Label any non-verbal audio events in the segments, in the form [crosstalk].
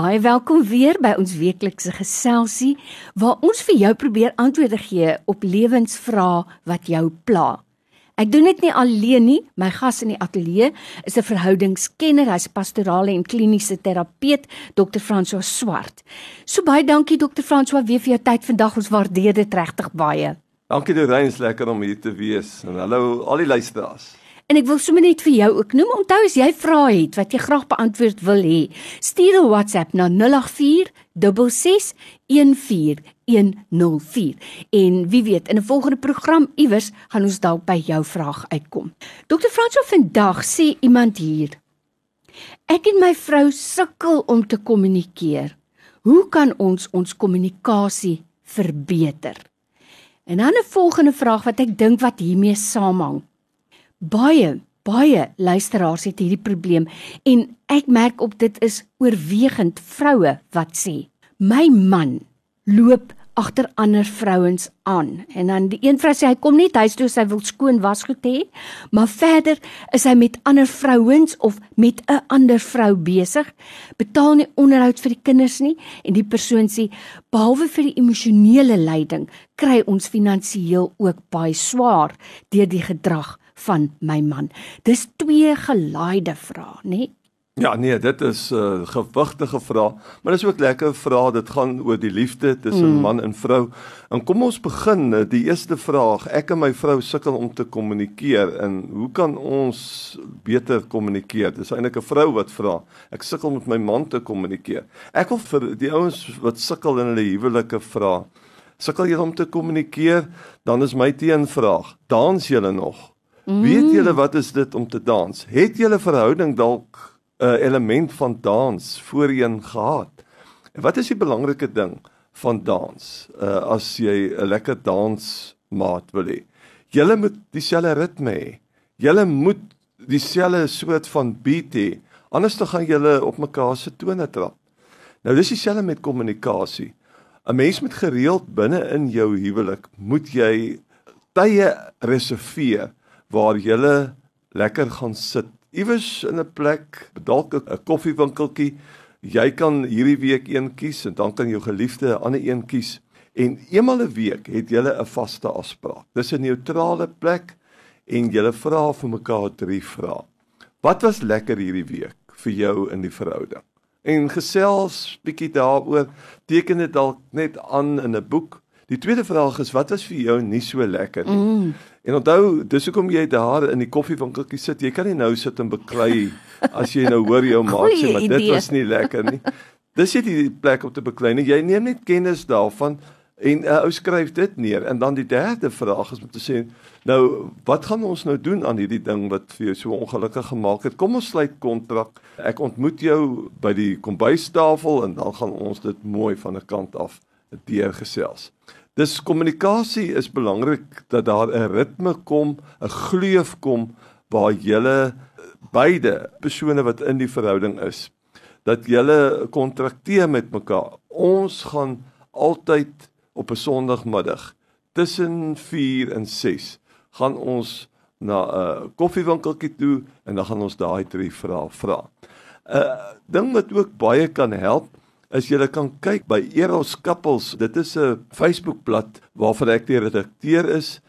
Baie welkom weer by ons weeklikse geselsie waar ons vir jou probeer antwoorde gee op lewensvrae wat jou pla. Ek doen dit nie alleen nie. My gas in die ateljee is 'n verhoudingskenner, hy's pastorale en kliniese terapeut, Dr. François Swart. So baie dankie Dr. François weer vir jou tyd vandag. Ons waardeer dit regtig baie. Dankie Doreen, lekker om hier te wees. En hallo al die luisteraars. En ek wil sommer net vir jou ook noem, onthou as jy vrae het wat jy graag beantwoord wil hê, stuur 'n WhatsApp na 084 6614104. En wie weet, in 'n volgende program iewers gaan ons dalk by jou vraag uitkom. Dr. Franso vandag sê iemand hier: Ek en my vrou sukkel om te kommunikeer. Hoe kan ons ons kommunikasie verbeter? En dan 'n volgende vraag wat ek dink wat hiermee saamhang baie baie luisteraars het hierdie probleem en ek merk op dit is oorwegend vroue wat sê my man loop agter ander vrouens aan. En dan die een vrou sê hy kom net huis toe sy wil skoon wasgoed hê maar verder is hy met ander vrouens of met 'n ander vrou besig betaal nie onderhoud vir die kinders nie en die persoon sê behalwe vir die emosionele lyding kry ons finansiëel ook baie swaar deur die gedrag van my man. Dis twee gelaaide vrae, nê? Ja, nee, dit is 'n uh, gewigtige vraag, maar dis ook lekker vrae. Dit gaan oor die liefde tussen mm. man en vrou. En kom ons begin. Eh, die eerste vraag, ek en my vrou sukkel om te kommunikeer en hoe kan ons beter kommunikeer? Dis eintlik 'n vrou wat vra. Ek sukkel met my man te kommunikeer. Ek wil vir die ouens wat sukkel in hulle huwelike vra. Sukkel jy om te kommunikeer? Dan is my teenvraag, dans julle nog? Mm. Weet julle wat is dit om te dans? Het julle verhouding dalk 'n uh, element van dans voorheen gehad? En wat is die belangrike ding van dans? Uh, as jy 'n lekker dansmaat wil hê. Julle moet dieselfde ritme hê. Julle moet dieselfde soort van beat hê. Anders dan gaan julle op mekaar se tone trap. Nou dis dieselfde met kommunikasie. 'n Mens moet gereeld binne in jou huwelik moet jy tye reserveer waar jy lekker gaan sit. Iewers in 'n plek, dalk 'n koffiewinkeltjie. Jy kan hierdie week een kies en dan kan jou geliefde 'n ander een kies. En eenmal 'n week het julle 'n vaste afspraak. Dis 'n neutrale plek en julle vra vir mekaar drie vrae. Wat was lekker hierdie week vir jou in die verhouding? En gesels bietjie daaroor, teken dit dalk net aan in 'n boek. Die tweede vraag is wat was vir jou nie so lekker nie? Mm. En onthou, dis hoekom jy daar in die koffiewinkeltjie sit. Jy kan nie nou sit en beklei as jy nou hoor jou [laughs] maat sê maar dit was nie lekker nie. Dis net die plek om te beklei. Jy neem net kennis daarvan en uh, ou skryf dit neer. En dan die derde vraag is om te sê, nou, wat gaan ons nou doen aan hierdie ding wat vir jou so ongelukkig gemaak het? Kom ons sluit kontrak. Ek ontmoet jou by die kombuistafel en dan gaan ons dit mooi van 'n kant af deurgesels. Dis kommunikasie is belangrik dat daar 'n ritme kom, 'n gleuf kom waar julle beide persone wat in die verhouding is, dat julle kontrakteer met mekaar. Ons gaan altyd op 'n Sondagmiddag tussen 4 en 6 gaan ons na 'n koffiewinkeltjie toe en dan gaan ons daai drie vrae vra. 'n uh, Ding wat ook baie kan help is jy kan kyk by Eros Couples. Dit is 'n Facebookblad waarvan ek die redakteur is.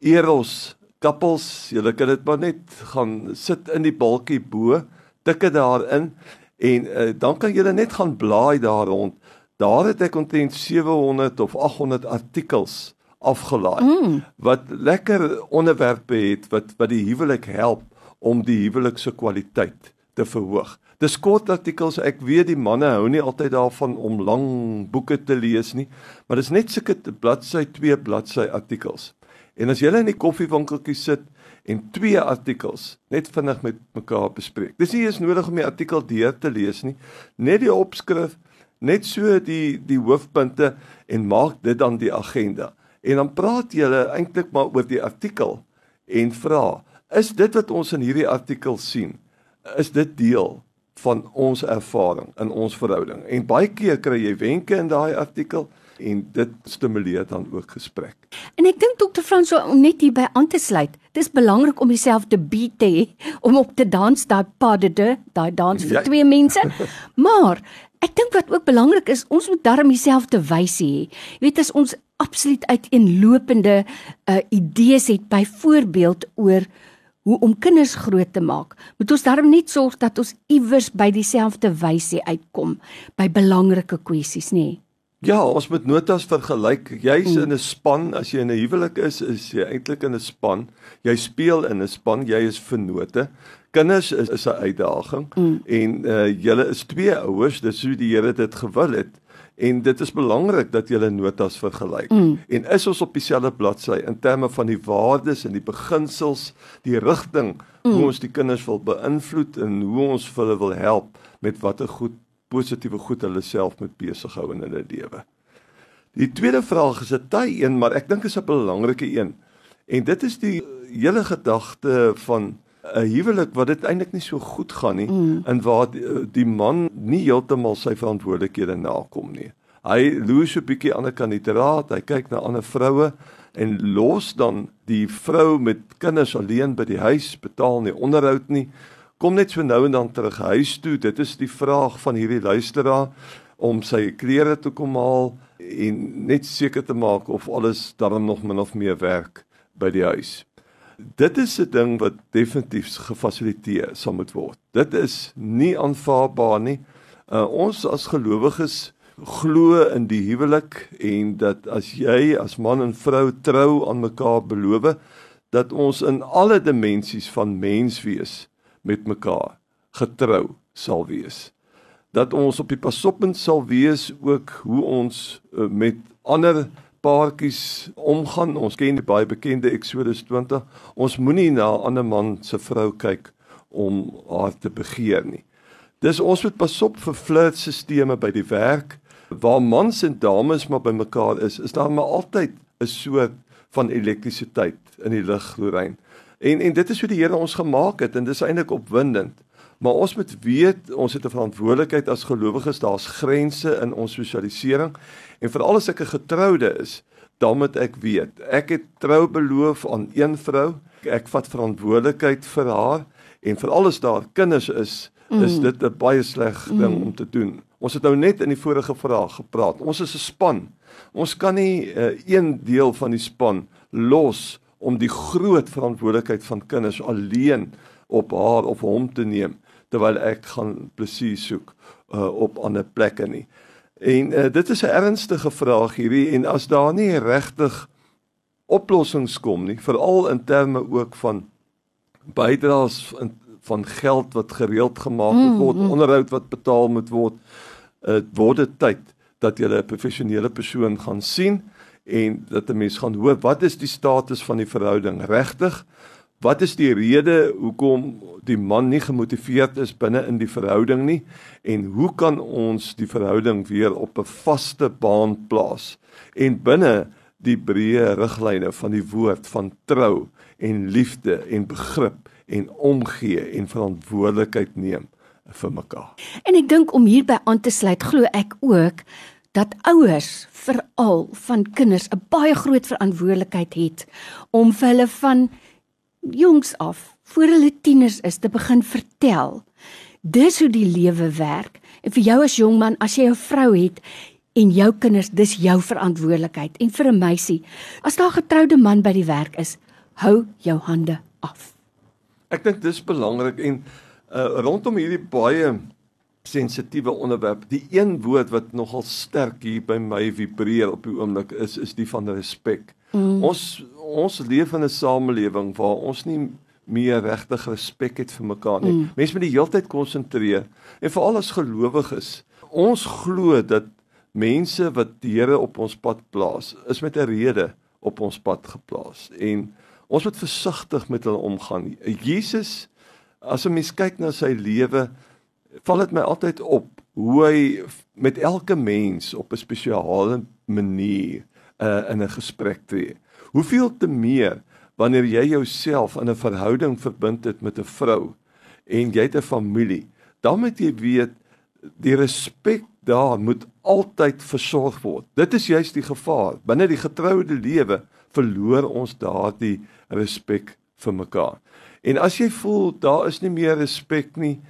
Eros Couples. Jy kan dit maar net gaan sit in die balkie bo, tik dit daarin en uh, dan kan jy net gaan blaai daar rond. Daar het ek omtrent 700 of 800 artikels afgelaai mm. wat lekker onderwerpe het wat wat die huwelik help om die huwelik se kwaliteit te verhoog. Dis kort artikels. Ek weet die manne hou nie altyd daarvan om lang boeke te lees nie, maar dis net sulke bladsy 2 bladsy artikels. En as jy in die koffiewinkeltjie sit en twee artikels net vinnig met mekaar bespreek. Dis nie eens nodig om die artikel deur te lees nie, net die opskrif, net so die die hoofpunte en maak dit dan die agenda. En dan praat jy eintlik maar oor die artikel en vra, is dit wat ons in hierdie artikel sien, is dit deel van ons ervaring in ons verhouding. En baie keer kry jy wenke in daai artikel en dit stimuleer dan ook gesprek. En ek dink dokter Frans om net hierby aan te sluit. Dis belangrik om dieselfde beat te hê om op te dans daai padde, daai dans vir ja. twee mense. [laughs] Maar Ek dink wat ook belangrik is, ons moet darm dieselfde wyse hê. Jy weet as ons absoluut uiteenlopende uh, idees het byvoorbeeld oor hoe om kinders groot te maak, moet ons darm net sorg dat ons iewers by dieselfde wyse uitkom by belangrike kwessies, nê? Nee. Ja, ons moet notas vergelyk. Jy's mm. in 'n span, as jy in 'n huwelik is, is jy eintlik in 'n span. Jy speel in 'n span, jy is vennote. Kinders is is 'n uitdaging mm. en uh julle is twee ouers, dis hoe die Here dit gewil het. En dit is belangrik dat jy notas vergelyk. Mm. En is ons op dieselfde bladsy in terme van die waardes en die beginsels, die rigting mm. hoe ons die kinders wil beïnvloed en hoe ons hulle wil help met watter goed positiewe goed hulle self met besig hou in hulle lewe. Die tweede vraag is 'n taai een, maar ek dink is 'n belangrike een. En dit is die hele gedagte van 'n huwelik wat dit eintlik nie so goed gaan nie mm. en waar die, die man nie heeltemal sy verantwoordelikhede nakom nie. Hy loer so 'n bietjie aan 'n kandidaat, hy kyk na ander vroue en los dan die vrou met kinders alleen by die huis, betaal nie onderhoud nie. Kom net so nou en dan terug huis toe. Dit is die vraag van hierdie luisteraar om sy klere te kom haal en net seker te maak of alles darm nog min of meer werk by die huis. Dit is 'n ding wat definitief gefasiliteer sal moet word. Dit is nie aanvaarbaar nie. Uh, ons as gelowiges glo in die huwelik en dat as jy as man en vrou trou aan mekaar beloof dat ons in alle dimensies van mens wees met mekaar getrou sal wees. Dat ons op die pasoppunt sal wees ook hoe ons uh, met ander paartjies omgaan. Ons ken die baie bekende Exodus 20. Ons moenie na 'n ander man se vrou kyk om haar te begeer nie. Dis ons moet pas op vir flirtstelsels by die werk waar mans en dames maar bymekaar is. Is daar maar altyd 'n soort van elektrisiteit in die lug glorein. En en dit is hoe die Here ons gemaak het en dis eintlik opwindend. Maar ons moet weet ons het 'n verantwoordelikheid as gelowiges, daar's grense in ons sosialisering en veral as ek 'n getroude is, dan moet ek weet, ek het trou beloof aan een vrou, ek vat verantwoordelikheid vir haar en veral as daar kinders is, mm. is dit 'n baie sleg ding mm. om te doen. Ons het nou net in die vorige vraag gepraat. Ons is 'n span. Ons kan nie uh, een deel van die span los om die groot verantwoordelikheid van kinders alleen op haar of hom te neem terwyl ek gaan plesier soek uh, op ander plekke nie. En uh, dit is 'n ernstige vraag hierdie en as daar nie regtig oplossings kom nie, veral in terme ook van bydraes van geld wat gereeld gemaak moet mm, word, mm, mm. onderhoud wat betaal moet word, uh, word dit tyd dat jy 'n professionele persoon gaan sien en dat 'n mens gaan hoor wat is die status van die verhouding regtig? Wat is die rede hoekom die man nie gemotiveerd is binne in die verhouding nie en hoe kan ons die verhouding weer op 'n vaste baan plaas en binne die breë riglyne van die woord van trou en liefde en begrip en omgee en verantwoordelikheid neem vir mekaar. En ek dink om hierby aan te sluit glo ek ook dat ouers veral van kinders 'n baie groot verantwoordelikheid het om vir hulle van jongs af, voor hulle tieners is, te begin vertel. Dis hoe die lewe werk. En vir jou as jong man, as jy 'n vrou het en jou kinders, dis jou verantwoordelikheid. En vir 'n meisie, as daar 'n getroude man by die werk is, hou jou hande af. Ek dink dis belangrik en uh, rondom hierdie baie sensitiewe onderwerp, die een woord wat nogal sterk hier by my vibreer op die oomblik is is die van respek. Mm. Ons ons leef in 'n samelewing waar ons nie meer regtig respek het vir mekaar nie. Mm. Mense moet die hele tyd konsentreer en veral as gelowiges. Ons glo dat mense wat die Here op ons pad plaas, is met 'n rede op ons pad geplaas en ons moet versigtig met hulle omgaan. Jesus as 'n mens kyk na sy lewe, val dit my altyd op hoe hy met elke mens op 'n spesiale manier uh, in 'n gesprek tree. Hoeveel te meer wanneer jy jouself in 'n verhouding verbind het met 'n vrou en jy het 'n familie, dan moet jy weet die respek daar moet altyd versorg word. Dit is juist die gevaar. Binne die getroude lewe verloor ons daardie respek vir mekaar. En as jy voel daar is nie meer respek nie,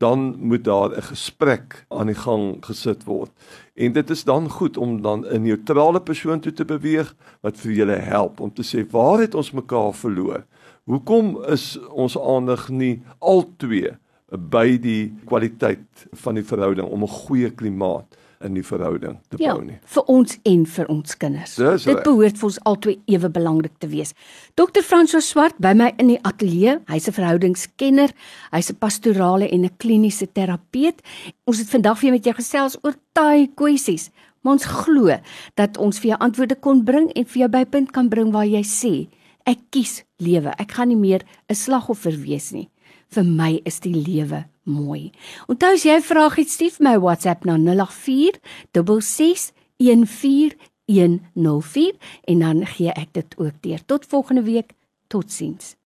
dan moet daar 'n gesprek aan die gang gesit word. En dit is dan goed om dan 'n neutrale persoon toe te beweeg wat vir julle help om te sê waar het ons mekaar verloor? Hoekom is ons aandag nie altwee by die kwaliteit van die verhouding om 'n goeie klimaat in die verhouding te ja, bou nie. vir ons en vir ons kinders. Dis Dit reg. behoort vir ons albei ewe belangrik te wees. Dr. François Swart by my in die ateljee. Hy's 'n verhoudingskenner, hy's 'n pastorale en 'n kliniese terapeut. Ons het vandag weer met jou gesels oor taai kwessies. Maar ons glo dat ons vir jou antwoorde kon bring en vir jou by 'n punt kan bring waar jy sê, ek kies lewe. Ek gaan nie meer 'n slagoffer wees nie. Vir my is die lewe mooi. Onthou as jy 'n vraag het, stuur my WhatsApp na 084 66 14104 en dan gee ek dit ook deur. Tot volgende week. Totsiens.